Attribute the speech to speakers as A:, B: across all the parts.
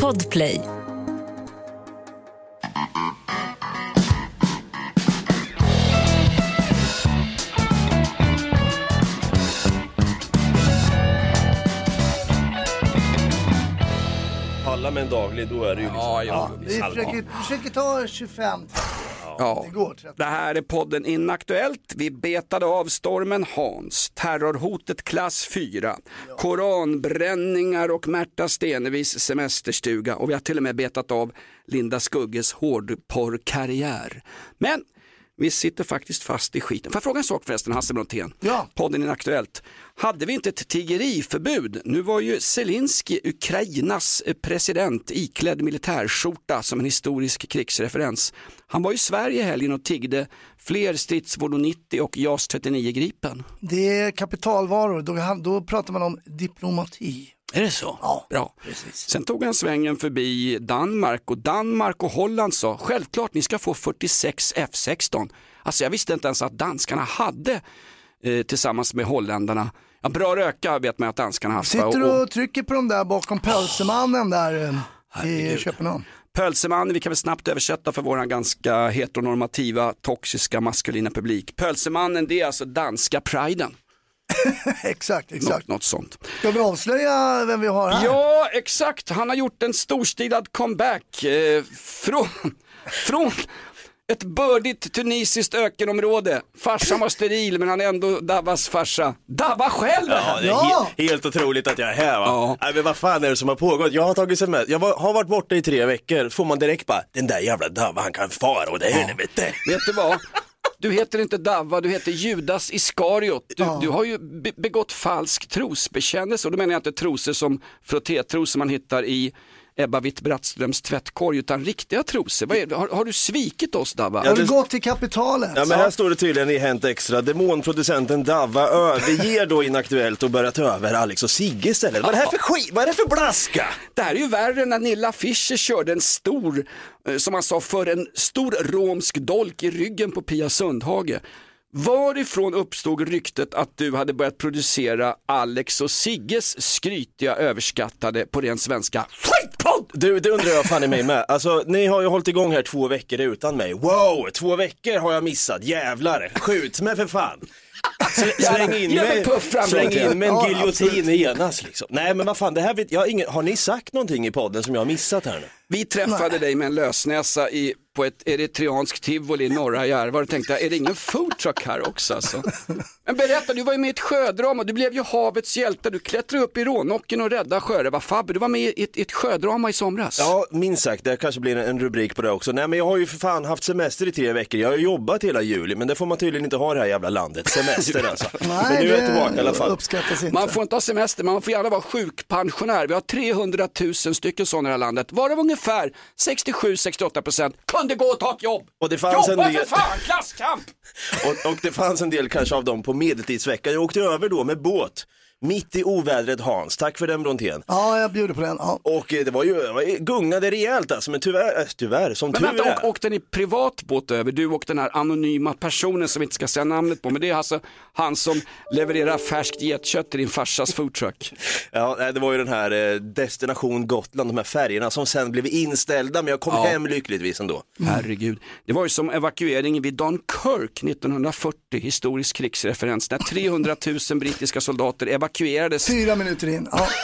A: Podplay.
B: Palla med en daglig, då är det ju liksom...
C: Ja, ja.
D: Vi försöker, försöker ta 25.
C: Ja.
D: Det går.
C: här är podden Inaktuellt. Vi betade av stormen Hans, terrorhotet klass 4, koranbränningar och Märta Stenevis semesterstuga och vi har till och med betat av Linda Skugges hårdporrkarriär. Men vi sitter faktiskt fast i skiten. Får jag fråga en sak förresten, Hasse Brontén?
D: Ja.
C: Podden Inaktuellt. Hade vi inte ett tiggeriförbud? Nu var ju Zelensky, Ukrainas president, iklädd militärskjorta som en historisk krigsreferens. Han var i Sverige i helgen och tiggde fler stridsfordon 90 och JAS 39 Gripen.
D: Det är kapitalvaror, då, då pratar man om diplomati.
C: Är det så?
D: Ja,
C: Bra.
D: precis.
C: Sen tog han svängen förbi Danmark och Danmark och Holland sa självklart ni ska få 46 F16. Alltså jag visste inte ens att danskarna hade eh, tillsammans med holländarna, ja, bra röka vet man att danskarna haft.
D: Sitter du
C: Och-
D: och trycker på de där bakom pölsemannen där eh, i Köpenhamn?
C: Pölseman, vi kan väl snabbt översätta för våran ganska heteronormativa, toxiska, maskulina publik. Pölsemannen, det är alltså danska priden.
D: exakt, exakt.
C: Något, något sånt.
D: Ska vi avslöja vem vi har här?
C: Ja, exakt. Han har gjort en storstilad comeback eh, från, från ett bördigt tunisiskt ökenområde. Farsan var steril men han är ändå Davas farsa. Dava själv!
B: Ja, det är
D: Ja.
B: he- helt otroligt att jag är här va.
C: Ja.
B: Nej, men vad fan är det som har pågått? Jag har tagit semester, jag var, har varit borta i tre veckor, får man direkt bara, den där jävla Dava han kan fara och det helvete.
C: Vet du vad? Du heter inte Dava, du heter Judas Iskariot. Du, du har ju be- begått falsk trosbekännelse och då menar jag inte trosor som frottétros som man hittar i Ebba Witt-Brattströms tvättkorg utan riktiga trosor. Vad är det? Har, har du svikit oss Dava?
D: Har du gått till kapitalet?
B: Ja men här står det tydligen i Hänt Extra, demonproducenten Dava överger då Inaktuellt och börjar ta över Alex och Sigge istället. Vad är det här för skit? Vad är det för blaska?
C: Det här är ju värre än när Nilla Fischer körde en stor, eh, som han sa för en stor romsk dolk i ryggen på Pia Sundhage. Varifrån uppstod ryktet att du hade börjat producera Alex och Sigges skrytiga, överskattade, på ren svenska, skitpodd?
B: Du, det undrar jag fan i mig med. Alltså, ni har ju hållit igång här två veckor utan mig. Wow, två veckor har jag missat. Jävlar, skjut mig för fan. Sl- Släng in
C: mig
B: släng in mig en giljotin genast liksom. Nej men vad fan, det här vet jag har ingen, har ni sagt någonting i podden som jag har missat här nu?
C: Vi träffade dig med en lösnäsa i, på ett eritreanskt tivoli i norra Järva och tänkte, är det ingen foodtruck här också alltså? Men berätta, du var ju med i ett sjödrama, du blev ju havets hjälte, du klättrade upp i rånocken och räddade sjörövar-Fabbe, du var med i ett, ett sjödrama i somras.
B: Ja, minst sagt, det kanske blir en rubrik på det också. Nej men jag har ju för fan haft semester i tre veckor, jag har jobbat hela juli, men det får man tydligen inte ha i det här jävla landet, semester alltså. men
D: Nej,
B: nu är jag tillbaka i alla fall.
D: uppskattas inte.
C: Man får inte ha semester, man får gärna vara sjukpensionär. Vi har 300 000 stycken sådana i det här landet, varav ungefär 67-68 procent kunde gå och ta ett jobb.
B: Och det fanns
C: Jobba
B: en del-
C: för fan, klasskamp!
B: Och, och det fanns en del kanske av dem på medeltidsveckan. Jag åkte över då med båt, mitt i ovädret Hans, tack för den Brontén.
D: Ja, jag bjuder på den. Ja.
B: Och eh, det var ju, det var ju- gungade rejält alltså, men tyvärr, äh, tyvärr som
C: Men
B: tur
C: vänta,
B: är.
C: åk, åkte ni privat båt över? Du och den här anonyma personen som vi inte ska säga namnet på, men det är alltså han som levererar färskt getkött till din farsas foodtruck.
B: Ja, nej, det var ju den här eh, Destination Gotland, de här färgerna som sen blev inställda, men jag kom
C: Ja.
B: hem lyckligtvis ändå.
C: Herregud. Det var ju som evakueringen vid Dunkirk 1940, historisk krigsreferens, när 300 000 brittiska soldater evakuerades.
D: Fyra minuter in. Ja.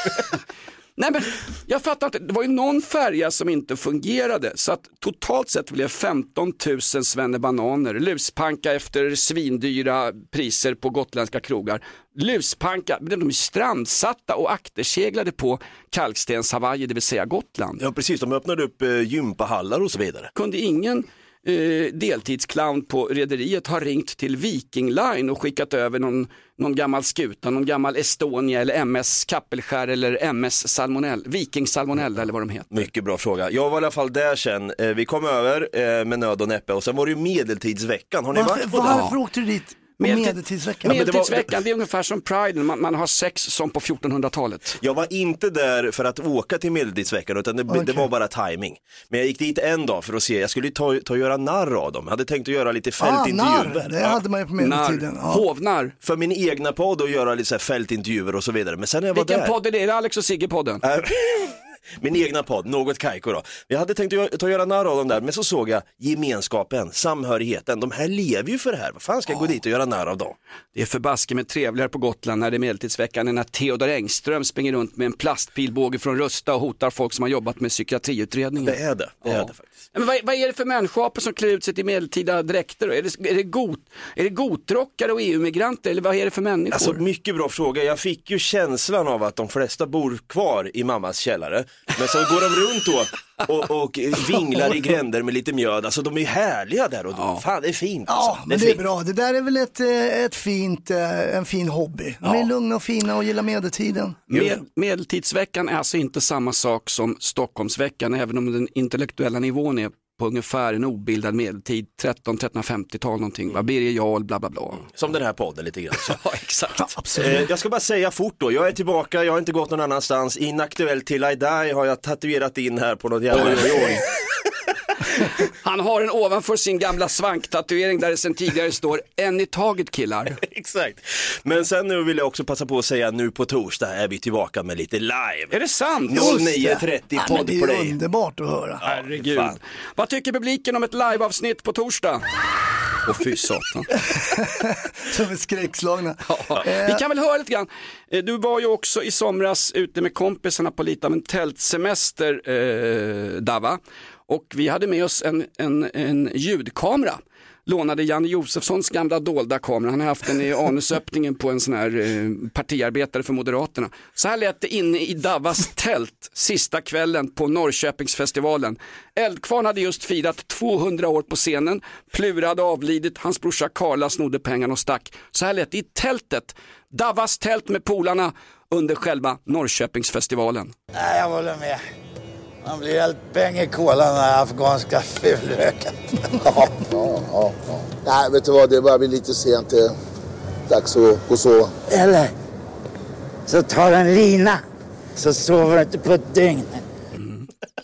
C: Nej men jag fattar inte, det var ju någon färja som inte fungerade så att totalt sett blev 15 000 svennebananer, luspanka efter svindyra priser på gotländska krogar. Luspanka, de är strandsatta och akterseglade på kalkstens Hawaii, det vill säga Gotland.
B: Ja precis, de öppnade upp eh, gympahallar och så vidare.
C: Kunde ingen eh, deltidsclown på rederiet ha ringt till Viking Line och skickat över någon, någon gammal skuta, någon gammal Estonia eller MS Kappelskär eller MS Salmonell, Viking Salmonella eller vad de heter.
B: Mycket bra fråga. Jag var i alla fall där sen, eh, vi kom över eh, med nöd och näppe och sen var det ju medeltidsveckan, har ni
D: Varför,
B: varit på det?
D: varför åkte du dit medeltidsveckan.
B: men det var-
C: Medeltidsveckan, det är ungefär som Pride, man, man har sex som på 1400-talet.
B: Jag var inte där för att åka till medeltidsveckan utan det, det
D: Okej.
B: var bara timing. Men jag gick dit en dag för att se, jag skulle ta, ta och göra narr av dem. Jag hade tänkt att göra lite
D: Ah,
B: fältintervjuer.
D: narr, det
B: Ja,
D: hade man ju på medeltiden. Ja.
C: hovnar.
B: för min egna podd och göra lite så här fältintervjuer och så vidare. Men sen när jag var
C: Vilken
B: där.
C: podd är det? Är det Alex och Sigge-podden?
B: Min egna podd, Något Kaiko då. Jag hade tänkt att ta och göra narr av dem där, men så såg jag gemenskapen, samhörigheten. De här lever ju för det här. Vad fan ska jag gå dit och göra narr av dem?
C: Det är förbaske med trevligare på Gotland när det är medeltidsveckan än när Theodor Engström springer runt med en plastpilbåge från Rusta och hotar folk som har jobbat med psykiatriutredningar.
B: Det är det, det är det faktiskt.
C: Men vad, vad är det för människoapor som klär ut sig till medeltida dräkter? Är det, är det, got, är det gotrockare och EU-migranter eller vad är det för människor?
B: Alltså mycket bra fråga. Jag fick ju känslan av att de flesta bor kvar i mammas källare. Men så går de runt då och, och vinglar i gränder med lite mjöd. Alltså de är ju härliga där och då. Fan det är fint alltså.
D: Ja, men det är
B: fint.
D: bra. Det där är väl ett, eh, ett fint, eh, en fin hobby. De är lugna och fina och gillar medeltiden.
C: Med, medeltidsveckan är alltså inte samma sak som Stockholmsveckan, även om den intellektuella nivån är på ungefär en obildad medeltid, 13-1350-tal någonting, va? Birger Jarl, bla bla bla.
B: Som den här podden lite grann.
C: Ja, exakt.
D: Absolut.
B: Eh, jag ska bara säga fort då, jag är tillbaka, jag har inte gått någon annanstans. Inaktuell till I die har jag tatuerat in här på något jävla...
C: Han har en ovanför sin gamla svanktatuering där det sedan tidigare står en i taget killar.
B: Exakt. Men sen nu vill jag också passa på att säga nu på torsdag är vi tillbaka med lite live.
C: Är det sant?
B: 09.30
D: Ja, men det är
B: Podplay.
D: underbart att höra.
C: Herregud.
B: fan.
C: Vad tycker publiken om ett liveavsnitt på torsdag? Och fy satan.
D: Som är skräckslagna.
C: Vi kan väl höra lite grann. Eh, Du var ju också i somras ute med kompisarna på lite av en tältsemester, eh, Dava. Och vi hade med oss en, en, en ljudkamera. Lånade Janne Josefssons gamla dolda kamera. Han har haft den i anusöppningen på en sån här eh, partiarbetare för Moderaterna. Så här lät det inne i Davas tält sista kvällen på Norrköpingsfestivalen. Eldkvarn hade just firat 200 år på scenen. Plura hade avlidit, hans brorsa Karla snodde pengarna och stack. Så här lät det i tältet. Davas tält med polarna under själva Norrköpingsfestivalen.
A: Nej, jag håller med. Man blir helt bäng i kolan den här afghanska fulröken.
E: Ja, ja, ja. Nej, vet du vad? Det börjar bli lite sent. Det är dags att gå och sova.
A: Eller så tar du en lina så sover du inte på ett dygn.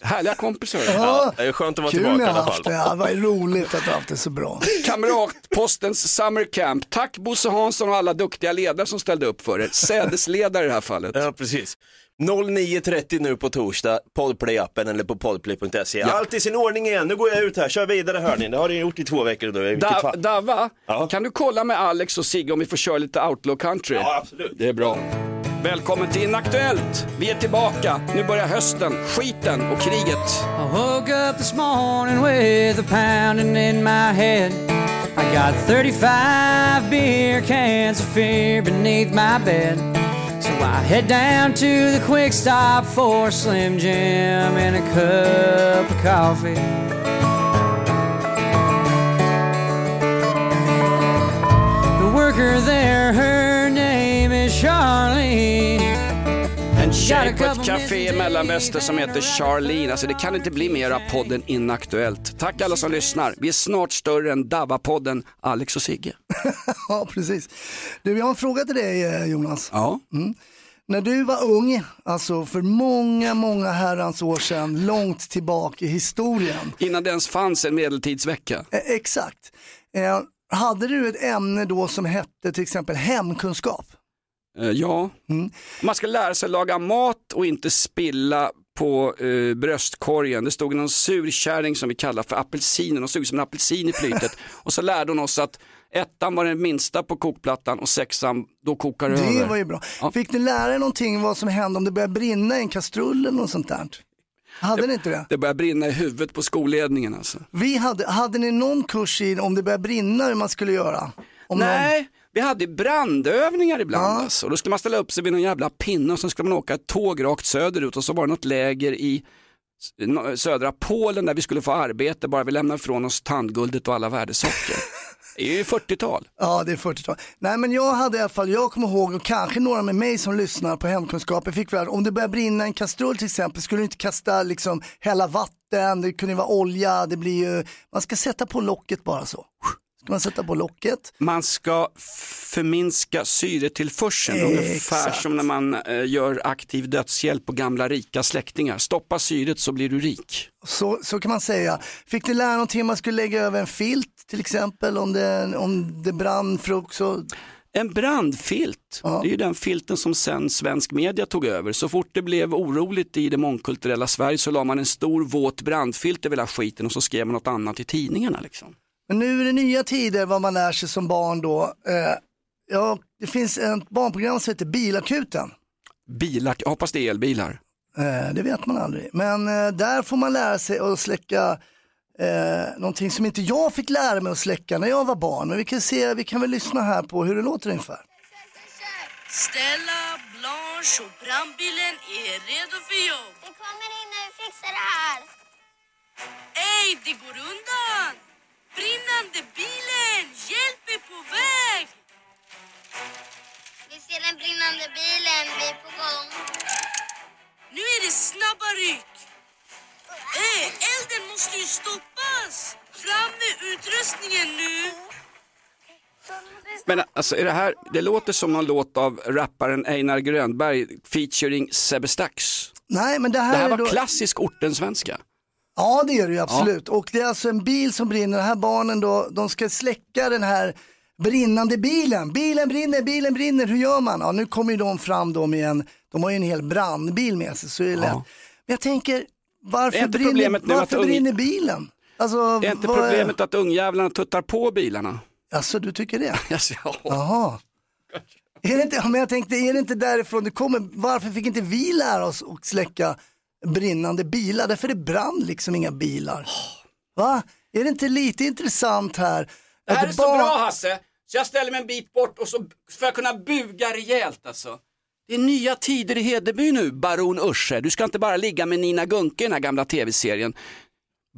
C: Härliga kompisar.
B: Ja, det är skönt att vara
D: Kul
B: tillbaka i alla
D: haft det.
B: fall.
D: Ja, vad roligt att du haft det så bra.
C: Kamratpostens Summer Camp. Tack Bosse Hansson och alla duktiga ledare som ställde upp för er. Sädesledare i det här fallet.
B: Ja, precis. 09.30 nu på torsdag, podplay-appen eller på podplay.se. Allt i sin ordning igen, nu går jag ut här, kör vidare hörni. Det har ni gjort i två veckor nu,
C: Da,
B: fall.
C: Dava,
B: Ja.
C: kan du kolla med Alex och Sigge om vi får köra lite outlaw country?
B: Ja, absolut.
C: Det är bra. Välkommen till Inaktuellt. Vi är tillbaka. Nu börjar hösten, skiten och kriget.
F: I woke up this morning with a pounding in my head. I got 35 beer cans of fear beneath my bed. So I head down to the quick stop for Slim Jim and a cup of coffee. The worker there, her
C: tjej på ett café i Mellanväster som heter Charlene. Alltså det kan inte bli mer av podden Inaktuellt. Tack alla som lyssnar. Vi är snart större än Dava-podden Alex och Sigge.
D: Ja, precis. Du, jag har en fråga till dig eh, Jonas.
C: Ja.
D: När du var ung, alltså för många, många herrans år sedan, långt tillbaka i historien.
C: Innan det ens fanns en medeltidsvecka.
D: Eh, exakt. Eh, hade du ett ämne då som hette till exempel hemkunskap?
C: Eh, Ja, man ska lära sig laga mat och inte spilla på eh, bröstkorgen. Det stod någon surkärring som vi kallar för apelsinen och såg ut som en apelsin i flytet. och så lärde hon oss att ettan var den minsta på kokplattan och sexan, då kokar det,
D: Det
C: över.
D: var ju bra.
C: Ja.
D: Fick ni lära er någonting vad som hände om det började brinna i en kastrull eller något sånt där? Hade ni inte det?
C: Det börjar brinna i huvudet på skolledningen alltså.
D: Vi hade, hade ni någon kurs i om det började brinna hur man skulle göra? Om någon-
C: Nej, vi hade brandövningar ibland
D: Ja.
C: alltså. Då skulle man ställa upp sig vid någon jävla pinne och sen skulle man åka ett tåg rakt söderut och så var det något läger i södra Polen där vi skulle få arbete bara vi lämnade ifrån oss tandguldet och alla värdesaker. Det är ju 40-tal.
D: Ja, det är 40-tal. Nej, men jag hade i alla fall, jag kommer ihåg och kanske några med mig som lyssnar på hemkunskap, jag fick väl, om det börjar brinna en kastrull till exempel, skulle du inte kasta liksom hela vatten, det kunde vara olja, det blir ju, man ska sätta på locket bara så. Ska man sätta på locket.
C: Man ska förminska syretillförseln, ungefär
D: Exakt.
C: som när man eh, gör aktiv dödshjälp på gamla rika släktingar. Stoppa syret så blir du rik.
D: Så, så kan man säga. Fick ni lära någonting om man skulle lägga över en filt till exempel om det, om det brann frukt så
C: En brandfilt,
D: Ja.
C: det är ju den filten som sen svensk media tog över. Så fort det blev oroligt i det mångkulturella Sverige så la man en stor våt brandfilt över hela skiten och så skrev man något annat i tidningarna. Liksom.
D: Men nu är det nya tider vad man lär sig som barn då. Eh, ja, det finns ett barnprogram som heter Bilakuten.
C: Bilar, jag hoppas det är elbilar.
D: Eh, det vet man aldrig. Men eh, där får man lära sig att släcka eh, någonting som inte jag fick lära mig att släcka när jag var barn. Men vi kan se, vi kan väl lyssna här på hur det låter ungefär.
G: Stella, Blanche och brandbilen är redo för jobb.
H: Vi kommer in när vi fixar det här.
G: Ej, det går undan! Brinnande bilen! Hjälp är på väg!
H: Vi ser den brinnande bilen, vi är på gång.
G: Nu är det snabba ryck. Ey, elden måste ju stoppas! Fram med utrustningen nu!
C: Men alltså är det här, det låter som någon låt av rapparen Einar Grönberg featuring Sebbe Stax.
D: Nej, men det här,
C: Det här
D: är
C: var
D: då...
C: klassisk ortensvenska.
D: Ja, det är det ju absolut. Och det är alltså en bil som brinner. De här barnen då, de ska släcka den här brinnande bilen. Bilen brinner, bilen brinner. Hur gör man? Ja, nu kommer ju de fram då med en, de har ju en hel brandbil med sig, så är det lätt. Men jag tänker, varför, brinner, varför
C: att ung-
D: brinner bilen? Alltså,
C: Är inte
D: vad
C: problemet att ungjävlarna tuttar på bilarna?
D: Alltså, du tycker det?
C: Alltså, ja.
D: Jaha. Är det inte, men jag tänkte, är det inte därifrån det kommer? Varför fick inte vi lära oss att släcka brinnande bilar? Därför det brann liksom inga bilar. Va? Är det inte lite intressant här?
C: Det här är så
D: barn-
C: bra Hasse, så jag ställer mig en bit bort och så för att kunna buga rejält alltså. Det är nya tider i Hedeby nu, baron Usche. Du ska inte bara ligga med Nina Gunke i den här gamla tv-serien.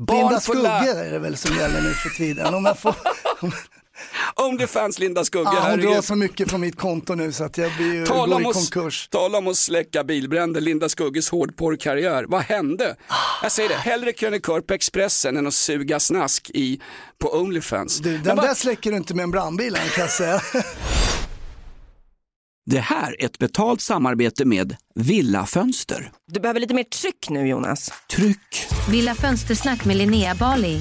D: Blinda
C: får
D: skuggor är det väl som gäller nu för tiden. Om, jag får, om,
C: det fanns Linda Skugge,
D: ah, hon drar så mycket från mitt konto nu så att jag blir
C: Tala
D: går
C: om,
D: i
C: att,
D: konkurs.
C: tala om att släcka bilbränder, Linda Skugges hårdporrkarriär. Vad hände? Jag säger det, hellre krönikör på Expressen än att suga snask i, på Onlyfans.
D: Du,
C: Men
D: den
C: vad-
D: där släcker du inte med en brandbil kan jag säga.
C: Det här är ett betalt samarbete med Villa Fönster.
I: Du behöver lite mer tryck nu Jonas.
C: Tryck!
J: Villa Fönstersnack med Linnea Bali.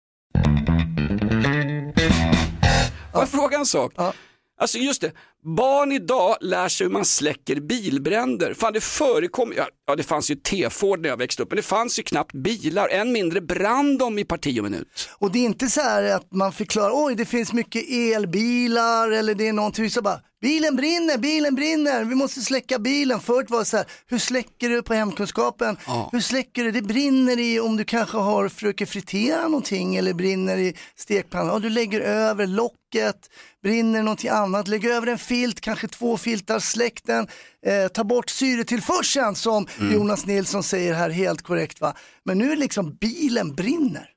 C: Får jag fråga en sak? Alltså just det, Barn idag lär sig hur man släcker bilbränder. Fan det förekom, ja, ja det fanns ju T-Ford när jag växte upp, men det fanns ju knappt bilar, än mindre brann de i parti och minut.
D: Och det är inte så här att man förklarar, oj det finns mycket elbilar eller det är någonting, så bara, bilen brinner, bilen brinner, vi måste släcka bilen. Förut var det så här, hur släcker du på hemkunskapen?
C: Ja.
D: Hur släcker du? Det brinner i om du kanske har försöker fritera någonting eller brinner i stekpannan. Ja, du lägger över locket, brinner någonting annat, lägger över en filt, kanske två filtar, släck den, eh, ta bort syretillförseln som
C: Mm.
D: Jonas Nilsson säger här helt korrekt va. Men nu är det liksom bilen brinner.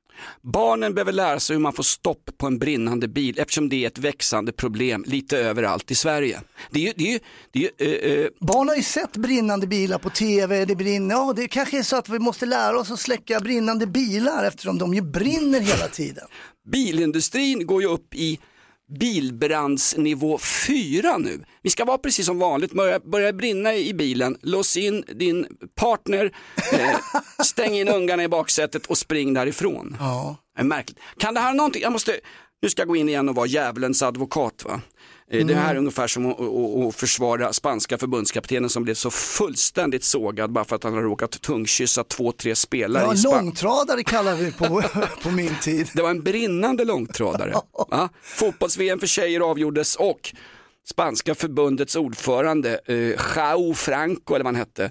C: Barnen behöver lära sig hur man får stopp på en brinnande bil eftersom det är ett växande problem lite överallt i Sverige. Det är ju, det är det är eh,
D: Barn har ju sett brinnande bilar på tv, det brinner. Ja, det kanske är så att vi måste lära oss att släcka brinnande bilar eftersom de ju brinner hela tiden.
C: bilindustrin går ju upp i bilbrandsnivå 4 nu. Vi ska vara precis som vanligt, börja, börja brinna i bilen, lås in din partner, eh, stäng in ungarna i baksätet och spring därifrån.
D: Ja.
C: Det är märkligt. Kan det här någonting, jag måste, nu ska jag gå in igen och vara djävulens advokat va. Eh, Det här är ungefär som att, att, att försvara spanska förbundskaptenen som blev så fullständigt sågad bara för att han har råkat tungkyssa två, tre spelare
D: Ja,
C: i Spanien.
D: långtradare kallar vi på, på min tid.
C: Det var en brinnande långtradare. Ja, Fotbolls-VM för tjejer avgjordes och spanska förbundets ordförande, eh, Joao Franco eller vad han hette,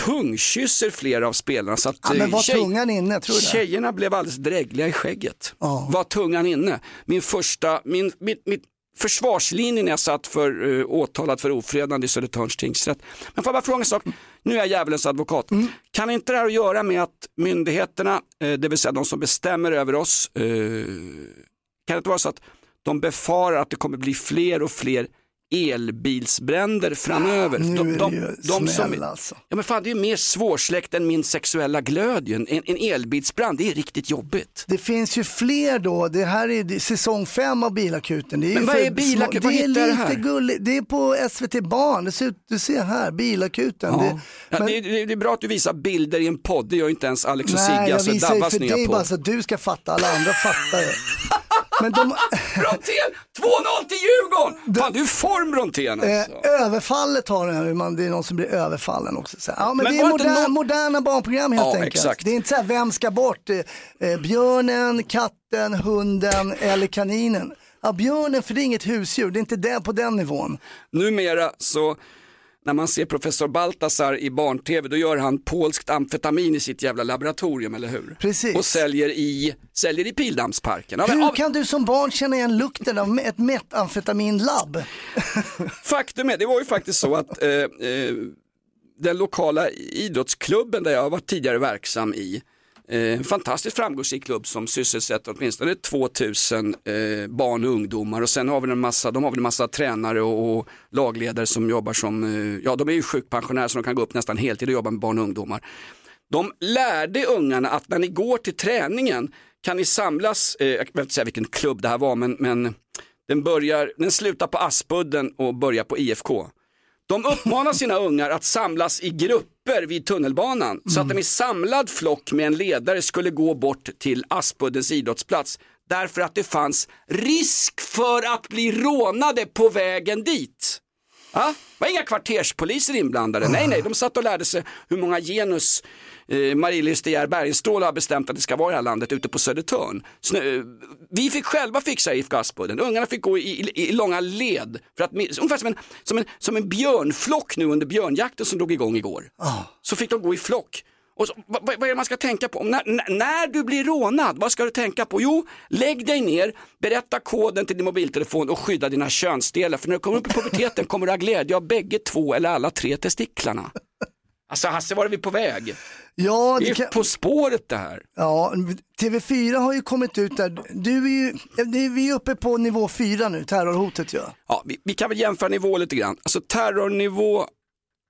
C: tungkysser flera av spelarna. Så att,
D: Ja, men
C: eh,
D: var
C: tjej-
D: tungan inne, tror du?
C: Tjejerna blev alldeles drägliga i skägget.
D: Ja.
C: Var tungan inne. Min första, min, min, min försvarslinje när jag satt för uh, åtalad för ofredande i Södertörns tingsrätt. Men får jag bara fråga en sak, nu är jag djävulens advokat.
D: Mm.
C: Kan inte det här att göra med att myndigheterna, eh, det vill säga de som bestämmer över oss, eh, kan det inte vara så att de befarar att det kommer bli fler och fler elbilsbränder framöver?
D: Nu
C: de,
D: är det
C: de, de som,
D: alltså.
C: Ja men fan det är ju mer svårsläckt än min sexuella glöd. En, en elbilsbrand, det är riktigt jobbigt.
D: Det finns ju fler då, det här är säsong fem av Bilakuten. Det är
C: Men vad är Bilakuten?
D: små- Det är lite
C: här?
D: gulligt, det är på SVT Barn, det ser du ser här, Bilakuten.
C: Ja.
D: Det,
C: Ja,
D: men-
C: det, det, det är bra att du visar bilder i en podd, det gör inte ens Alex och
D: Nej,
C: Sigge,
D: jag
C: alltså
D: visar ju för dig bara så att du ska fatta, alla andra fattar ju. Men de,
C: Brontén, 2-0 till Djurgården! Fan du är form Brontén alltså.
D: eh, överfallet har den, man, det är någon som blir överfallen också. Så, här. ja, men,
C: Men
D: det är moderna,
C: någon-
D: moderna barnprogram helt
C: Ja,
D: enkelt.
C: exakt.
D: Det är inte så här, vem ska bort? Eh, eh, björnen, katten, hunden eller kaninen. Ja, björnen, för det är inget husdjur, det är inte det på den nivån.
C: Numera så när man ser professor Baltasar i barn-tv då gör han polskt amfetamin i sitt jävla laboratorium, eller hur?
D: Precis.
C: Och säljer i, säljer i Pildammsparken. Av,
D: Hur
C: av,
D: kan du som barn känna igen lukten av ett metamfetaminlabb?
C: Faktum är, det var ju faktiskt så att eh, eh, den lokala idrottsklubben där jag var tidigare verksam i, en fantastiskt framgångsrik klubb som sysselsätter åtminstone 2000 eh, barn och ungdomar och sen har vi en massa, de har väl en massa tränare och, och lagledare som jobbar som, eh, ja de är ju sjukpensionärer så de kan gå upp nästan heltid och jobba med barn och ungdomar. De lärde ungarna att när ni går till träningen kan ni samlas, eh, jag vet inte säga vilken klubb det här var men, men den, börjar, den slutar på Aspudden och börjar på IFK. De uppmanar sina ungar att samlas i grupper vid tunnelbanan så att de i samlad flock med en ledare skulle gå bort till Aspuddens idrottsplats därför att det fanns risk för att bli rånade på vägen dit. Ja, var inga kvarterspoliser inblandade, nej nej, de satt och lärde sig hur många genus eh, Marie-Louise De Geer Bergenstråle har bestämt att det ska vara i det här landet ute på Södertörn. Snö, vi fick själva fixa IFK Aspudden, ungarna fick gå i, i, i långa led, för att, ungefär som en, som, en, som en björnflock nu under björnjakten som drog igång igår. Så fick de gå i flock. Och så, vad, vad är det man ska tänka på? När, när, när du blir rånad, vad ska du tänka på? Jo, lägg dig ner, berätta koden till din mobiltelefon och skydda dina könsdelar. För när du kommer upp i puberteten kommer du ha glädje av bägge två eller alla tre testiklarna. Alltså Hasse, var är vi på väg?
D: Ja,
C: Det
D: det
C: är
D: kan...
C: På spåret det här.
D: Ja, TV4 har ju kommit ut där. Du är ju, vi är uppe på nivå 4 nu, terrorhotet ju.
C: Ja, vi, vi kan väl jämföra nivå lite grann. Alltså terrornivå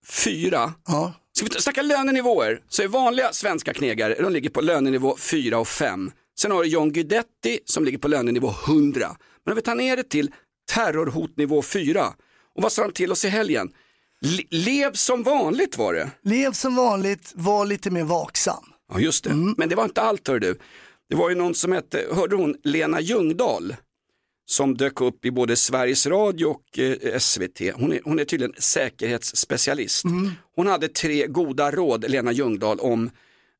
C: 4.
D: Ja.
C: Ska vi snacka lönenivåer så är vanliga svenska knegare, de ligger på lönenivå 4 och 5. Sen har du John Guidetti som ligger på lönenivå 100. Men om vi tar ner det till terrorhotnivå 4. Och vad sa de till oss i helgen? Le- lev som vanligt var det.
D: Lev som vanligt, var lite mer vaksam.
C: Ja just det,
D: Mm.
C: men det var inte allt hör du. Det var ju någon som hette, hörde hon Lena Ljungdahl? som dök upp i både Sveriges Radio och eh, SVT. Hon är, hon är tydligen säkerhetsspecialist. Hon hade tre goda råd, Lena Ljungdahl, om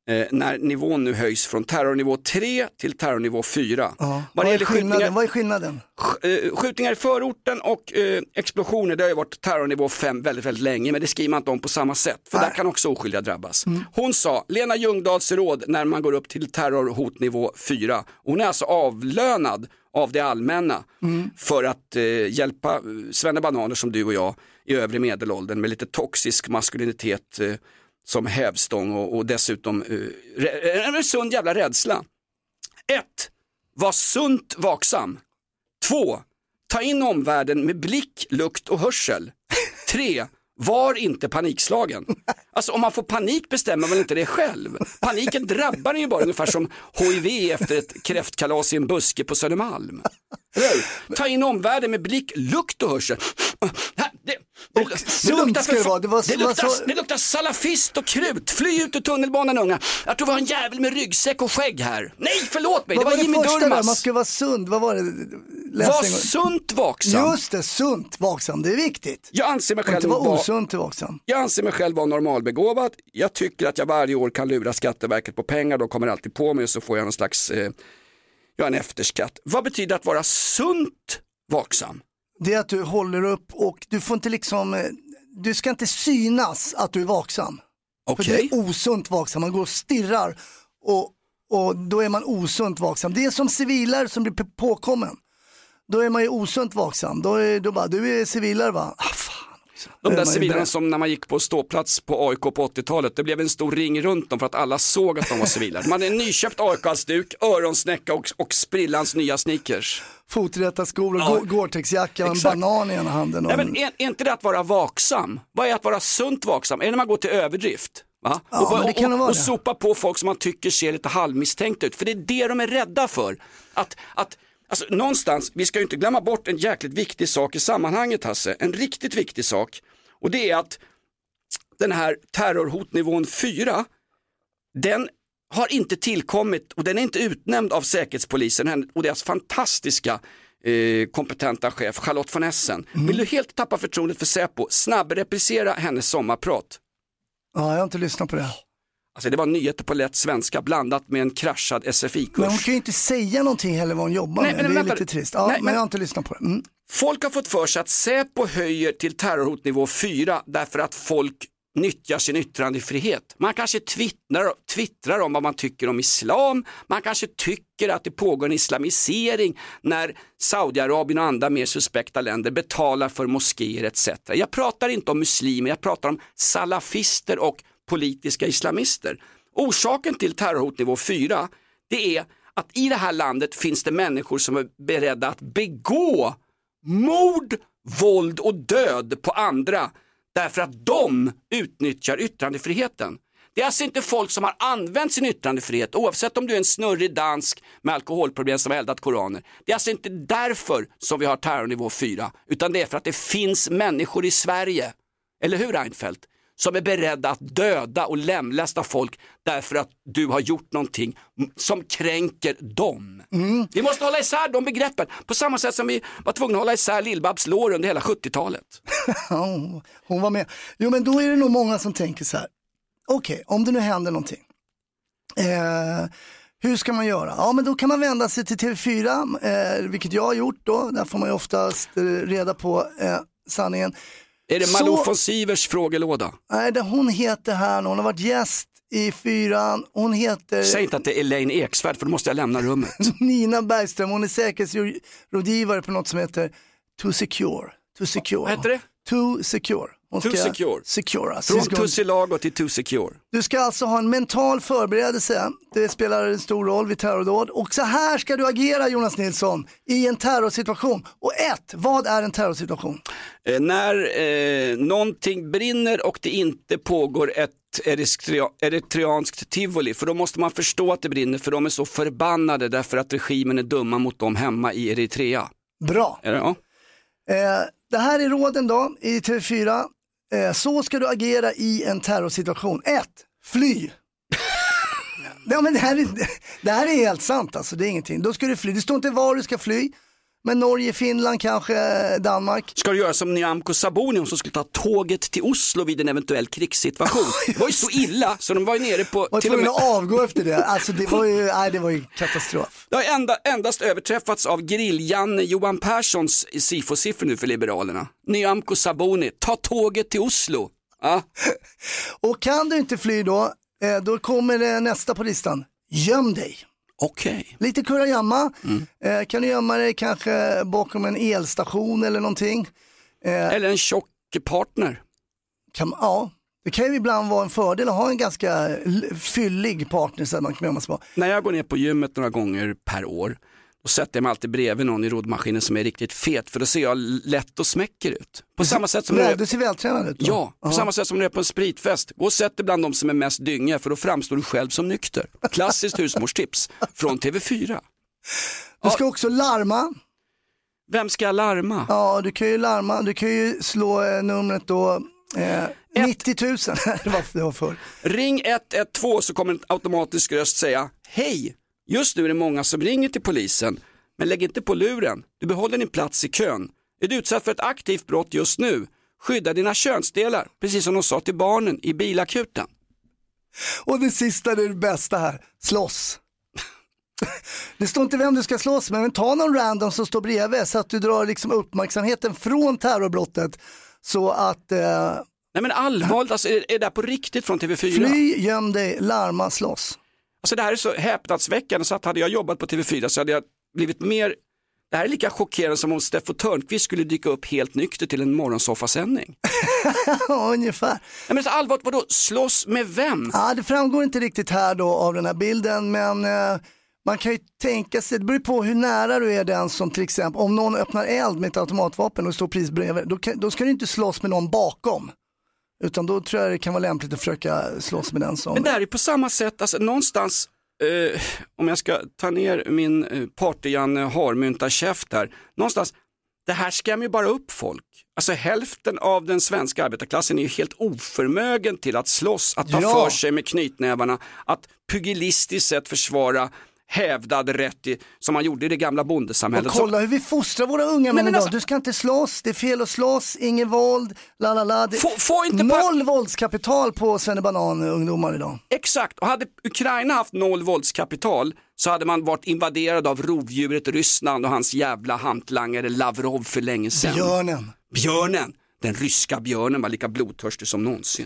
C: eh, när nivån nu höjs från terrornivå 3 till terrornivå 4.
D: Ja.
C: Vad
D: är skillnaden? Vad är skillnaden?
C: eh, skjutningar i förorten och eh, explosioner, det har ju varit terrornivå 5 väldigt, väldigt länge, men det skriver man inte om på samma sätt, för där kan också oskyldiga drabbas. Hon sa, Lena Ljungdahls råd när man går upp till terrorhotnivå 4, hon är alltså avlönad av det allmänna för att eh, hjälpa eh, svennebananer som du och jag i övre medelåldern med lite toxisk maskulinitet eh, som hävstång och, och dessutom eh, en sund jävla rädsla. 1. Var sunt vaksam. 2. Ta in omvärlden med blick, lukt och hörsel. 3. Var inte panikslagen. Alltså om man får panik bestämmer man inte det själv. Paniken drabbar en ju bara ungefär som HIV efter ett kräftkalas i en buske på Södermalm. Ta in omvärlden med blick, lukt och hörsel. Här, det, det,
D: Och sunt ska det vara. Det var-
C: det, luktar,
D: så-
C: det luktar salafist och krut. Fly ut ur tunnelbanan unga. Jag tror vi har en jävel med ryggsäck och skägg här. Nej, förlåt mig,
D: Vad
C: det var,
D: var det
C: Jimmy
D: första där? Man
C: Durmaz.
D: ska vara sund. Vad var det? Läs
C: Var sunt vaksam.
D: Just det, sunt vaksam. Det är viktigt.
C: Jag anser mig
D: Och inte
C: själv
D: vara osunt vaksam.
C: Jag anser mig själv vara normalbegåvad. Jag tycker att jag varje år kan lura Skatteverket på pengar. De kommer alltid på mig och så får jag någon slags, eh, jag en efterskatt. Vad betyder att vara sunt vaksam?
D: Det är att du håller upp och du får inte liksom, eh, du ska inte synas att du är vaksam. För
C: Okej.
D: det är osunt vaksam, man går och stirrar och, och då är man osunt vaksam. Det är som civilare som blir påkommen. Då är man ju osunt vaksam. Då är då bara, du är civilare va? Ah,
C: De
D: är
C: där
D: beredd.
C: som när man gick på ståplats på AIK på 80-talet, det blev en stor ring runt dem för att alla såg att de var civiler. Man hade en nyköpt AIK-halsduk, öronsnäcka och, och sprillans nya sneakers.
D: Foträta skor och
C: Ja.
D: Go- Gore-Tex-jacka och en banan i ena handen. Och
C: Nej,
D: en...
C: men är, är inte det att vara vaksam? Vad är att vara sunt vaksam? Är det när man går till överdrift? Va?
D: Ja,
C: och, bara- och, och
D: det.
C: sopa på folk som man tycker ser lite halvmisstänkt ut. För det är det de är rädda för. Att, att, alltså, någonstans, vi ska ju inte glömma bort en jäkligt viktig sak i sammanhanget Hasse. En riktigt viktig sak. Och det är att den här terrorhotnivån 4, den har inte tillkommit och den är inte utnämnd av Säkerhetspolisen och deras fantastiska eh, kompetenta chef Charlotte von Essen. Vill du helt tappa förtroendet för Säpo, snabbreplicera hennes sommarprat.
D: Ja, jag har inte lyssnat på det.
C: Alltså det var nyheter på lätt svenska blandat med en kraschad
D: Men hon
C: SFI-kurs.
D: kan ju inte säga någonting heller vad hon jobbar
C: Nej,
D: med.
C: men
D: det är
C: vänta.
D: lite trist. Ja,
C: Nej,
D: men
C: men-
D: jag har inte lyssnat på det. Mm.
C: Folk har fått för sig att Säpo höjer till terrorhotnivå 4 därför att folk nyttjar sin yttrandefrihet. Man kanske twittrar, twittrar om vad man tycker om islam, man kanske tycker att det pågår en islamisering när Saudiarabien och andra mer suspekta länder betalar för moskéer etc. Jag pratar inte om muslimer, jag pratar om salafister och politiska islamister. Orsaken till terrorhot nivå 4 det är att i det här landet finns det människor som är beredda att begå mord, våld och död på andra därför att de utnyttjar yttrandefriheten. Det är alltså inte folk som har använt sin yttrandefrihet, oavsett om du är en snurrig dansk med alkoholproblem som har eldat koraner. Det är alltså inte därför som vi har terrornivå 4, utan det är för att det finns människor i Sverige, eller hur Reinfeldt? Som är beredda att döda och lemlästa folk därför att du har gjort någonting som kränker dem. Vi måste hålla isär de begreppen, på samma sätt som vi var tvungna att hålla isär Lill-Babs lår under hela 70-talet.
D: Ja, hon- var med. Jo men då är det nog många som tänker så här. Okej, om det nu händer någonting. Eh, hur ska man göra? Ja men då kan man vända sig till TV4, eh, vilket jag har gjort då. Där får man ju oftast eh, reda på eh, sanningen.
C: Är det
D: Så-
C: Malou von Sivers frågelåda?
D: Nej, det hon heter här, hon har varit gäst i fyran, hon heter
C: Säg inte att det är Elaine Eksvärd för då måste jag lämna rummet.
D: Nina Bergström, hon är säkerhetsrådgivare på något som heter To Secure. To secure.
C: Vad heter det?
D: To Secure. Hon
C: To secure.
D: Secure. alltså.
C: Från Tussilago till To Secure.
D: Du ska alltså ha en mental förberedelse. Det spelar en stor roll vid terrordåd. Och så här ska du agera Jonas Nilsson i en terrorsituation. Och ett, vad är en terrorsituation?
C: Eh, när eh, någonting brinner och det inte pågår ett eritrea- eritreanskt tivoli, för då måste man förstå att det brinner, för de är så förbannade därför att regimen är dumma mot dem hemma i Eritrea.
D: Bra.
C: Är det, ja?
D: Eh, det här är råden då i TV4. Eh, så ska du agera i en terrorsituation. 1. Fly. ja, men det, här är, det här är helt sant alltså, det är ingenting. Då ska du fly. Det står inte var du ska fly, Men Norge, Finland, kanske eh, Danmark.
C: Ska du göra som Nyamko Sabuni som skulle ta tåget till Oslo vid en eventuell krigssituation. Det var ju så illa så de var ju nere på...
D: Var
C: med-
D: att avgå efter det. Alltså det var ju, nej, det var ju katastrof.
C: Det har enda, endast överträffats av grill-Janne Johan Perssons SIFO-siffror nu för Liberalerna. Nyamko Sabuni, ta tåget till Oslo. Ja.
D: Och kan du inte fly då, eh, då kommer det nästa på listan. Göm dig.
C: Okej.
D: Lite kurragömma.
C: Mm.
D: Eh, kan du gömma dig kanske bakom en elstation eller någonting? Eh,
C: Eller en tjock partner.
D: Kan, ja, det kan ju ibland vara en fördel att ha en ganska fyllig partner så att man kan gömma sig på.
C: När jag går ner på gymmet några gånger per år, då sätter jag mig alltid bredvid någon i roddmaskinen som är riktigt fet, för då ser jag lätt och smäcker ut. På samma sätt som
D: Nej, du ser vältränad ut. då.
C: Ja, på
D: Ja.
C: samma sätt som när du är på en spritfest. Gå och sätt dig bland de som är mest dynga för då framstår du själv som nykter. Klassiskt husmorstips från TV4.
D: Du ska också larma.
C: Vem ska jag larma?
D: Ja, du kan ju larma. Du kan ju slå eh, numret då. Eh, 90 000. det, var, det var.
C: Ring 112 så kommer en automatisk röst säga Hej! Just nu är det många som ringer till polisen, men lägg inte på luren. Du behåller din plats i kön. Är du utsatt för ett aktivt brott just nu? Skydda dina könsdelar, precis som de sa till barnen i bilakuten.
D: Och det sista är det bästa här. Slåss. Det står inte vem du ska slåss med, men ta någon random som står bredvid så att du drar liksom uppmärksamheten från terrorbrottet. Så att eh,
C: Nej men allvarligt, alltså, är, det här på riktigt från TV4?
D: fly, göm dig, larma, slåss.
C: Alltså det här är så häpnadsväckande så att hade jag jobbat på TV4 så hade jag blivit mer, det här är lika chockerande som om Steffo Törnqvist skulle dyka upp helt nykter till en morgonsoffasändning.
D: Ja, ungefär.
C: Nej men så allvarligt, vadå, slåss med vem?
D: Ja, det framgår inte riktigt här då av den här bilden, men eh, man kan ju tänka sig, det beror på hur nära du är den som till exempel, om någon öppnar eld med ett automatvapen och står precis bredvid, då, kan, då ska du inte slåss med någon bakom. Utan då tror jag det kan vara lämpligt att försöka slåss med den som...
C: Men det här är på samma sätt, alltså någonstans, eh, om jag ska ta ner min eh, party-Janne harmynta käft här, någonstans, det här skrämmer ju bara upp folk. Alltså hälften av den svenska arbetarklassen är ju helt oförmögen till att slåss, att ta
D: Ja.
C: för sig med knytnävarna, att pugilistiskt sett försvara hävdad rätt i, som man gjorde i det gamla bondesamhället.
D: Och
C: Så-
D: kolla hur vi fostrar våra unga män idag.
C: alltså-
D: Du ska inte slåss, det är fel att slåss, inget våld, la la la. Noll våldskapital på Svennebanan-ungdomar idag.
C: Exakt, och hade Ukraina haft noll våldskapital så hade man varit invaderad av rovdjuret Ryssland och hans jävla hantlangare Lavrov för länge sedan.
D: Björnen.
C: Björnen, den ryska björnen var lika blodtörstig som någonsin.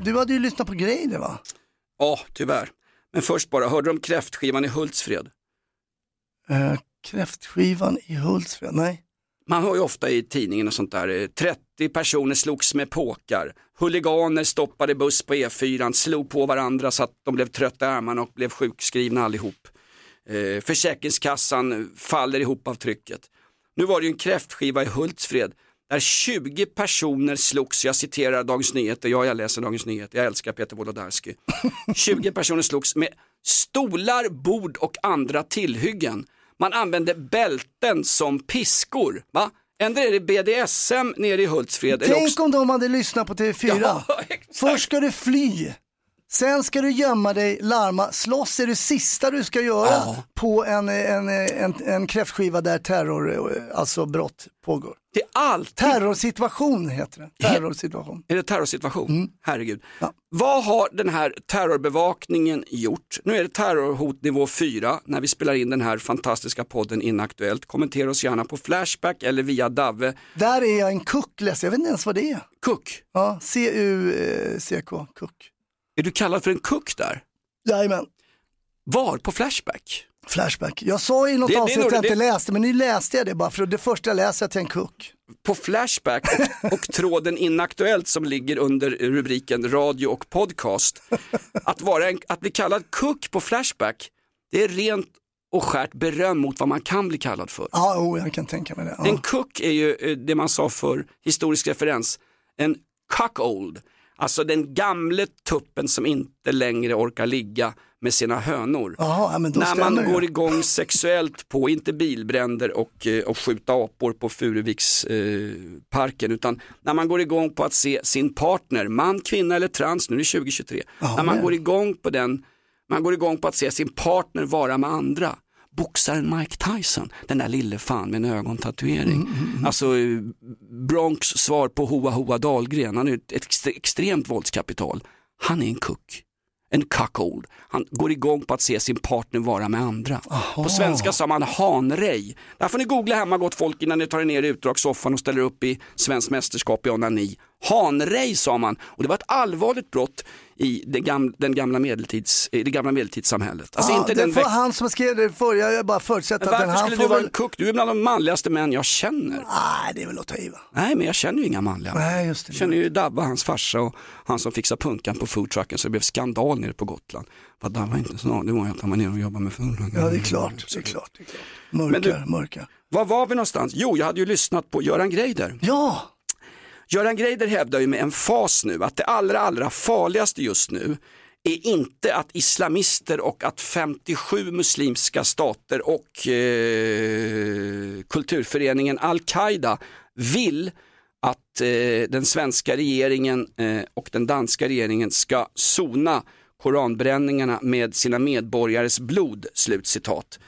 D: Du hade ju lyssnat på Greider va?
C: Ja, tyvärr. Men först bara, hörde du om kräftskivan i Hultsfred?
D: Eh, kräftskivan i Hultsfred, nej.
C: Man hör ju ofta i tidningen och sånt där, eh, 30 personer slogs med påkar, huliganer stoppade buss på E4, slog på varandra så att de blev trötta i armarna och blev sjukskrivna allihop. Eh, Försäkringskassan faller ihop av trycket. Nu var det ju en kräftskiva i Hultsfred där 20 personer slogs, jag citerar Dagens Nyheter, ja jag läser Dagens Nyheter, jag älskar Peter Wolodarski. 20 personer slogs med stolar, bord och andra tillhyggen. Man använde bälten som piskor. Va? Ändå är det BDSM nere i Hultsfred.
D: Tänk
C: också-
D: om de hade lyssnat på TV4.
C: Ja,
D: Först ska du fly, sen ska du gömma dig, larma, slåss är det sista du ska göra
C: Ja.
D: på en, en, en, en kräftskiva där terror, alltså brott pågår.
C: Det är allt.
D: Terrorsituation heter det. Terrorsituation.
C: Är det terrorsituation?
D: Mm.
C: Herregud. Vad har den här terrorbevakningen gjort? Nu är det terrorhot nivå 4 när vi spelar in den här fantastiska podden Inaktuellt. Kommentera oss gärna på Flashback eller via Davve.
D: Där är jag en kuck, jag vet inte ens vad det är.
C: Kuck?
D: Ja, C-U-C-K, kuck.
C: Är du kallad för en kuck där?
D: Jajamän.
C: Var på Flashback?
D: Flashback. Jag sa i något
C: Det- är
D: avsnitt att jag inte
C: det-
D: läste, men nu läste jag det bara för det första jag läser jag till en kuck.
C: På Flashback och, och tråden Inaktuellt som ligger under rubriken radio och podcast. Att, vara en, att bli kallad kuck på Flashback, det är rent och skärt beröm mot vad man kan bli kallad för.
D: Ja, oh, jag kan tänka mig det. Ja.
C: En kuck är ju eh, det man sa för historisk referens, en cuckold. Alltså den gamle tuppen som inte längre orkar ligga med sina hönor.
D: Då
C: När man
D: det.
C: går igång sexuellt på, inte bilbränder och, eh, och skjuta apor på Furuviksparken, eh, utan när man går igång på att se sin partner, man, kvinna eller trans, nu är det 2023, när man
D: men-
C: går igång på den, man går igång på att se sin partner vara med andra. Boxaren Mike Tyson, den där lille fan med en ögontatuering. Alltså eh, Bronx svar på Hoa Hoa Dahlgren, han är ett extre- extremt våldskapital. Han är en kuck en cuckold. Han går igång på att se sin partner vara med andra. På svenska sa man hanrej. Där får ni googla hemma gott folk innan ni tar er ner i utdragssoffan och ställer upp i svensk mästerskap i onani. Hanrej sa man och det var ett allvarligt brott i det gamla, den gamla medeltids, det gamla medeltidssamhället. Alltså
D: ja,
C: inte
D: det
C: den veck-
D: han som skrev det för, jag bara förutsätter att den han
C: skulle du vara
D: väl...
C: en kuck? Du är bland de manligaste män jag känner.
D: Nej, det är väl att ta i va?
C: Nej, men jag känner ju inga manliga.
D: Nej, just det.
C: Jag känner ju Dabba, hans farsa och han som fixar punkan på foodtrucken så det blev skandal nere på Gotland. För Dabba inte så det var ju att han var nere och jobbade med foodtrucken.
D: Ja, det är klart. Det är klart. Det är klart.
C: Men
D: Mörkar,
C: du-
D: mörkar.
C: Var var vi någonstans? Jo, jag hade ju lyssnat på Göran Greider.
D: Ja,
C: Göran Greider hävdar ju med en fas nu att det allra, allra farligaste just nu är inte att islamister och att 57 muslimska stater och eh, kulturföreningen Al-Qaida vill att eh, den svenska regeringen eh, och den danska regeringen ska sona koranbränningarna med sina medborgares blod. Slutcitat.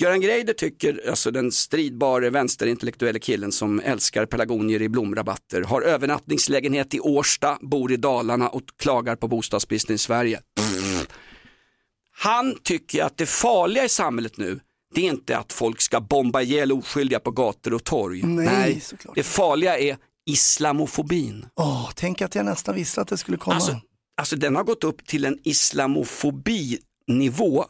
C: Göran Greider tycker, alltså den stridbare vänsterintellektuella killen som älskar pelargonier i blomrabatter, har övernattningslägenhet i Årsta, bor i Dalarna och klagar på bostadsbristen i Sverige. Han tycker att det farliga i samhället nu, det är inte att folk ska bomba ihjäl oskyldiga på gator och torg.
D: Nej, såklart.
C: det farliga är islamofobin.
D: Åh, tänk att jag nästan visste att det skulle komma.
C: Alltså, alltså den har gått upp till en islamofobinivå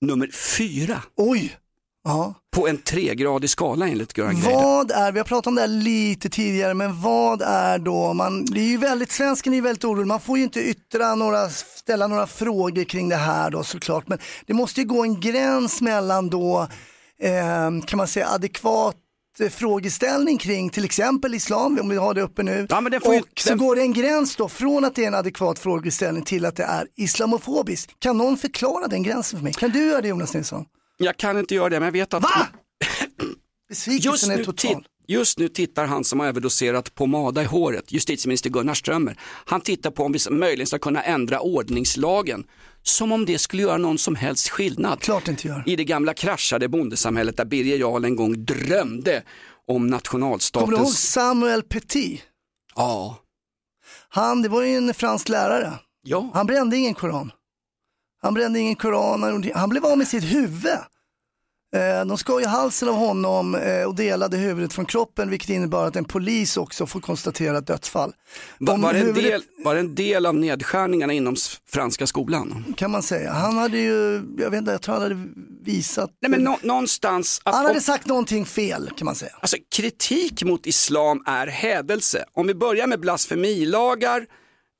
C: nummer fyra.
D: Oj! Ja.
C: På en tregradig skala enligt Göran Greider.
D: Vad är, vi har pratat om det här lite tidigare, men vad är då, man, det är ju väldigt, svensken är ju väldigt orolig, man får ju inte yttra några, ställa några frågor kring det här då såklart, men det måste ju gå en gräns mellan då, eh, kan man säga adekvat eh, frågeställning kring till exempel islam, om vi har det uppe nu.
C: Ja, får ju-
D: och så
C: den-
D: går det en gräns då från att det är en adekvat frågeställning till att det är islamofobiskt. Kan någon förklara den gränsen för mig? Kan du göra det Jonas Nilsson?
C: Jag kan inte göra det men jag vet att
D: Va? Besvikelsen är total.
C: just nu tittar han som har överdoserat pomada i håret, justitieminister Gunnar Strömmer. Han tittar på om vi möjligen ska kunna ändra ordningslagen. Som om det skulle göra någon som helst skillnad.
D: Klart inte gör.
C: I det gamla kraschade bondesamhället där Birger Jarl en gång drömde om
D: Kommer du ihåg
C: nationalstatens...
D: Samuel Petit?
C: Ja.
D: Han, det var ju en fransk lärare.
C: Ja.
D: Han brände ingen koran. Han brände ingen koran, han blev av med sitt huvud. Eh, De skar ju halsen av honom eh, och delade huvudet från kroppen vilket innebar att en polis också får konstatera ett dödsfall.
C: Var,
D: Om
C: var, det en
D: huvudet-
C: del, var det en del av nedskärningarna inom franska skolan?
D: kan man säga. Han hade ju, jag vet inte, jag tror han hade visat.
C: Nej, men nå- någonstans... Att
D: han hade sagt någonting fel kan man säga.
C: Alltså kritik mot islam är hädelse. Om vi börjar med blasfemilagar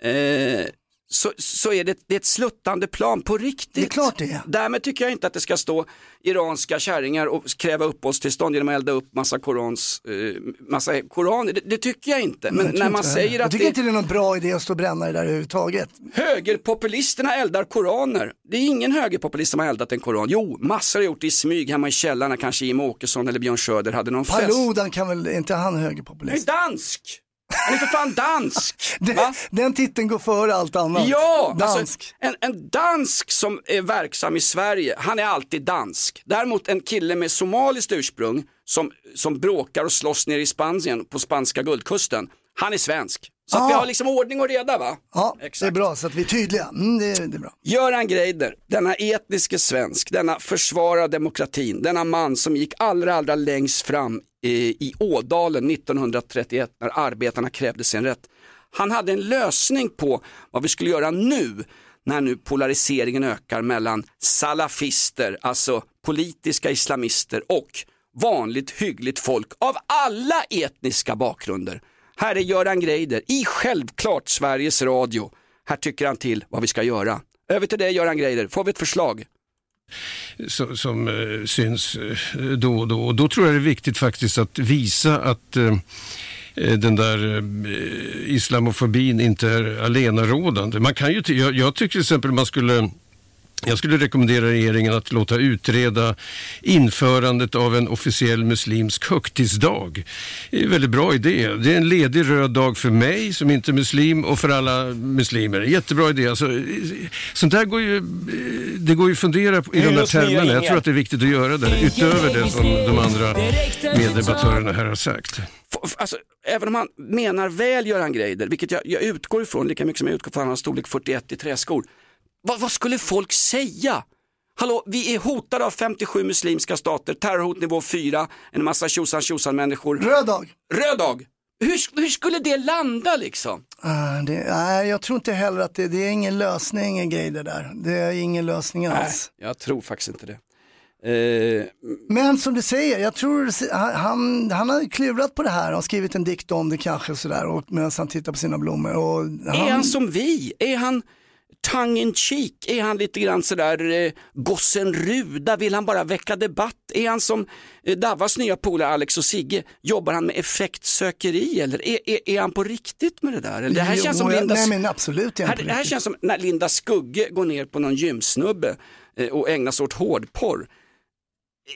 C: eh, så, så är det, det är ett sluttande plan på riktigt.
D: Det är klart det är.
C: Därmed tycker jag inte att det ska stå iranska kärringar och kräva uppehållstillstånd genom att elda upp massa, korans, eh, massa koraner. Det, det tycker jag inte. Men
D: Jag
C: när man
D: det
C: säger
D: heller.
C: att
D: jag tycker
C: det,
D: inte det är någon bra idé att stå och bränna det där överhuvudtaget.
C: högerpopulisterna eldar koraner. Det är ingen högerpopulist som har eldat en koran. Jo, massor har gjort det i smyg hemma i källaren när kanske Jimmie Åkesson eller Björn Söder hade någon fest.
D: Paludan kan väl, är inte han
C: Han är
D: högerpopulist?
C: dansk! Han är för fan dansk!
D: Den, den titeln går före allt annat.
C: Ja,
D: Dansk.
C: Alltså, en, en dansk som är verksam i Sverige, han är alltid dansk. Däremot en kille med somaliskt ursprung som, som bråkar och slåss nere i Spanien på spanska guldkusten, han är svensk. Så att
D: Ah.
C: vi har liksom ordning och reda va?
D: Ja, det är bra så att vi är tydliga. Mm, det, är, det är bra.
C: Göran Greider, denna etniske svensk, denna försvara demokratin, denna man som gick allra, allra längst fram eh, i Ådalen 1931 när arbetarna krävde sin rätt. Han hade en lösning på vad vi skulle göra nu när nu polariseringen ökar mellan salafister, alltså politiska islamister och vanligt hyggligt folk av alla etniska bakgrunder. Här är Göran Greider i självklart Sveriges Radio. Här tycker han till vad vi ska göra. Över till dig Göran Greider, får vi ett förslag?
K: som, som eh, syns eh, då och då. Och då tror jag det är viktigt faktiskt att visa att eh, eh den där eh, islamofobin inte är allenarådande. Man kan ju, jag, jag tycker till exempel man skulle jag skulle rekommendera regeringen att låta utreda införandet av en officiell muslimsk högtidsdag. Det är en väldigt bra idé. Det är en ledig röd dag för mig som inte är muslim och för alla muslimer. Jättebra idé. Alltså, sånt där går ju, det går ju att fundera på i de där termerna. Jag tror att det är viktigt att göra det utöver det som de andra meddebattörerna här har sagt.
C: Alltså, även om han menar väl Göran Greider, vilket jag, jag utgår ifrån lika mycket som jag utgår från att han har storlek 41 i träskor. Vad, vad skulle folk säga? Hallå, vi är hotade av 57 muslimska stater, terrorhot nivå 4, en massa tjosan tjosan människor.
D: Röd dag.
C: Röd dag. Hur, hur skulle det landa liksom?
D: Ah, det, nej, jag tror inte heller att det, det är ingen lösning en grej det där. Det är ingen lösning alls.
C: Jag tror faktiskt inte det. Eh,
D: Men som du säger, jag tror han, han, han har klurat på det här och skrivit en dikt om det kanske sådär och medan han tittar på sina blommor. Och han,
C: Är han som vi? Är han tongue in cheek? Är han lite grann sådär eh, gossen Ruda? Vill han bara väcka debatt? Är han som eh, Davas nya polare Alex och Sigge? Jobbar han med effektsökeri eller är, är, är han på riktigt med det där? Eller det här
D: Jo,
C: känns som
D: jag-
C: Linda,
D: nej, men absolut är han
C: här,
D: på
C: det här känns som när Linda Skugge går ner på någon gymsnubbe eh, och ägnar sig åt hårdporr.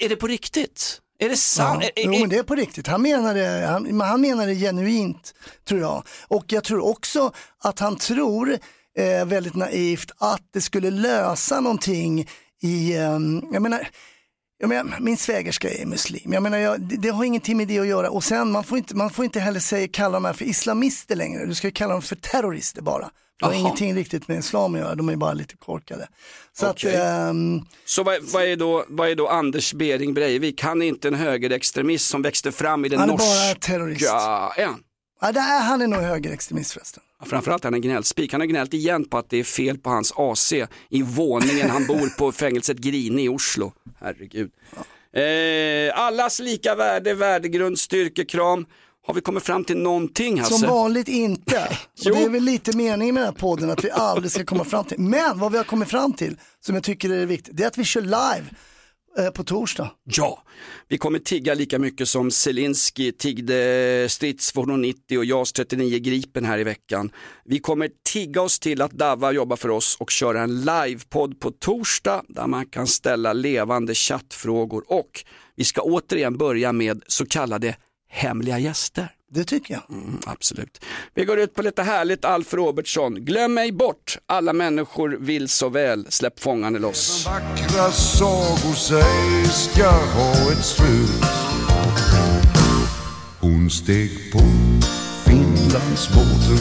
C: Är det på riktigt? Är det sant?
D: Ja, jo, men det är på riktigt. Han menar det, han, han menar det genuint, tror jag. Och jag tror också att han tror, eh, väldigt naivt, att det skulle lösa någonting i, ehm, jag menar, jag menar, min svägerska är muslim. Jag menar, jag, det, det har ingenting med det att göra. Och sen, man får inte, man får inte heller säga, kalla dem här för islamister längre. Du ska kalla dem för terrorister bara. Det har ingenting riktigt med islam att göra, de är bara lite korkade. Så
C: Okej.
D: att, ehm,
C: Så vad, vad, är då, vad är då Anders Bering Breivik? Han är inte en högerextremist som växte fram i den
D: Han är
C: norska...
D: bara terrorist.
C: Ja,
D: ja, det är, han är nog högerextremist förresten.
C: Framförallt är han en gnällspik. Han har gnällt igen på att det är fel på hans AC i våningen han bor på fängelset Grini i Oslo. Herregud. Eh, allas lika värde, värdegrund, styrkekram. Har vi kommit fram till någonting Hasse?
D: Som vanligt inte. Och det är väl lite meningen med den här podden att vi aldrig ska komma fram till. Men vad vi har kommit fram till, som jag tycker är viktigt, det är att vi kör live Eh, på torsdag.
C: Ja, vi kommer tigga lika mycket som Zelensky tiggde stridsfordon 90 och JAS 39 Gripen här i veckan. Vi kommer tigga oss till att Dava jobbar för oss och köra en livepodd på torsdag där man kan ställa levande chattfrågor och vi ska återigen börja med så kallade hemliga gäster.
D: Det tycker jag.
C: Mm, absolut. Vi går ut på lite härligt Alf Robertsson. Glöm mig bort, alla människor vill så väl. Släpp fångarne loss.
L: Vackra sagor säg ska ha ett slut Hon steg på Finlandsbåten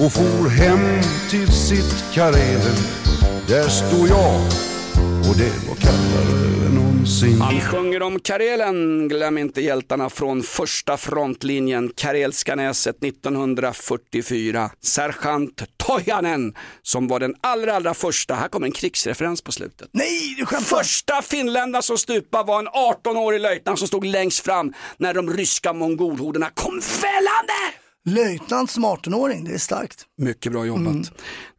L: och for hem till sitt Karelen Där stod jag och det var kallare någonsin
C: Han sjunger om Karelen, glöm inte hjältarna från första frontlinjen, Karelska näset 1944. Sergeant Toijanen som var den allra, allra första, här kommer en krigsreferens på slutet.
D: Nej, du skämtar!
C: Första finländaren som stupa var en 18-årig löjtnant som stod längst fram när de ryska mongolhorderna kom vällande.
D: Löjtnant som 18-åring, det är starkt.
C: Mycket bra jobbat.
D: Mm.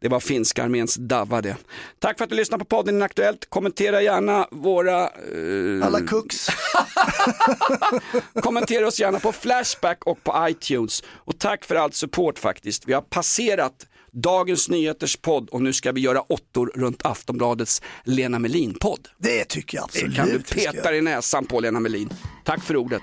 C: Det var finska arméns Dava det. Tack för att du lyssnade på podden Inaktuellt. Kommentera gärna våra... eh,
D: Alla cooks.
C: Kommentera oss gärna på Flashback och på iTunes. Och tack för all support faktiskt. Vi har passerat Dagens Nyheters podd och nu ska vi göra åttor runt Aftonbladets Lena Melin-podd.
D: Det tycker jag absolut.
C: Det kan du peta i näsan på Lena Melin. Tack för ordet.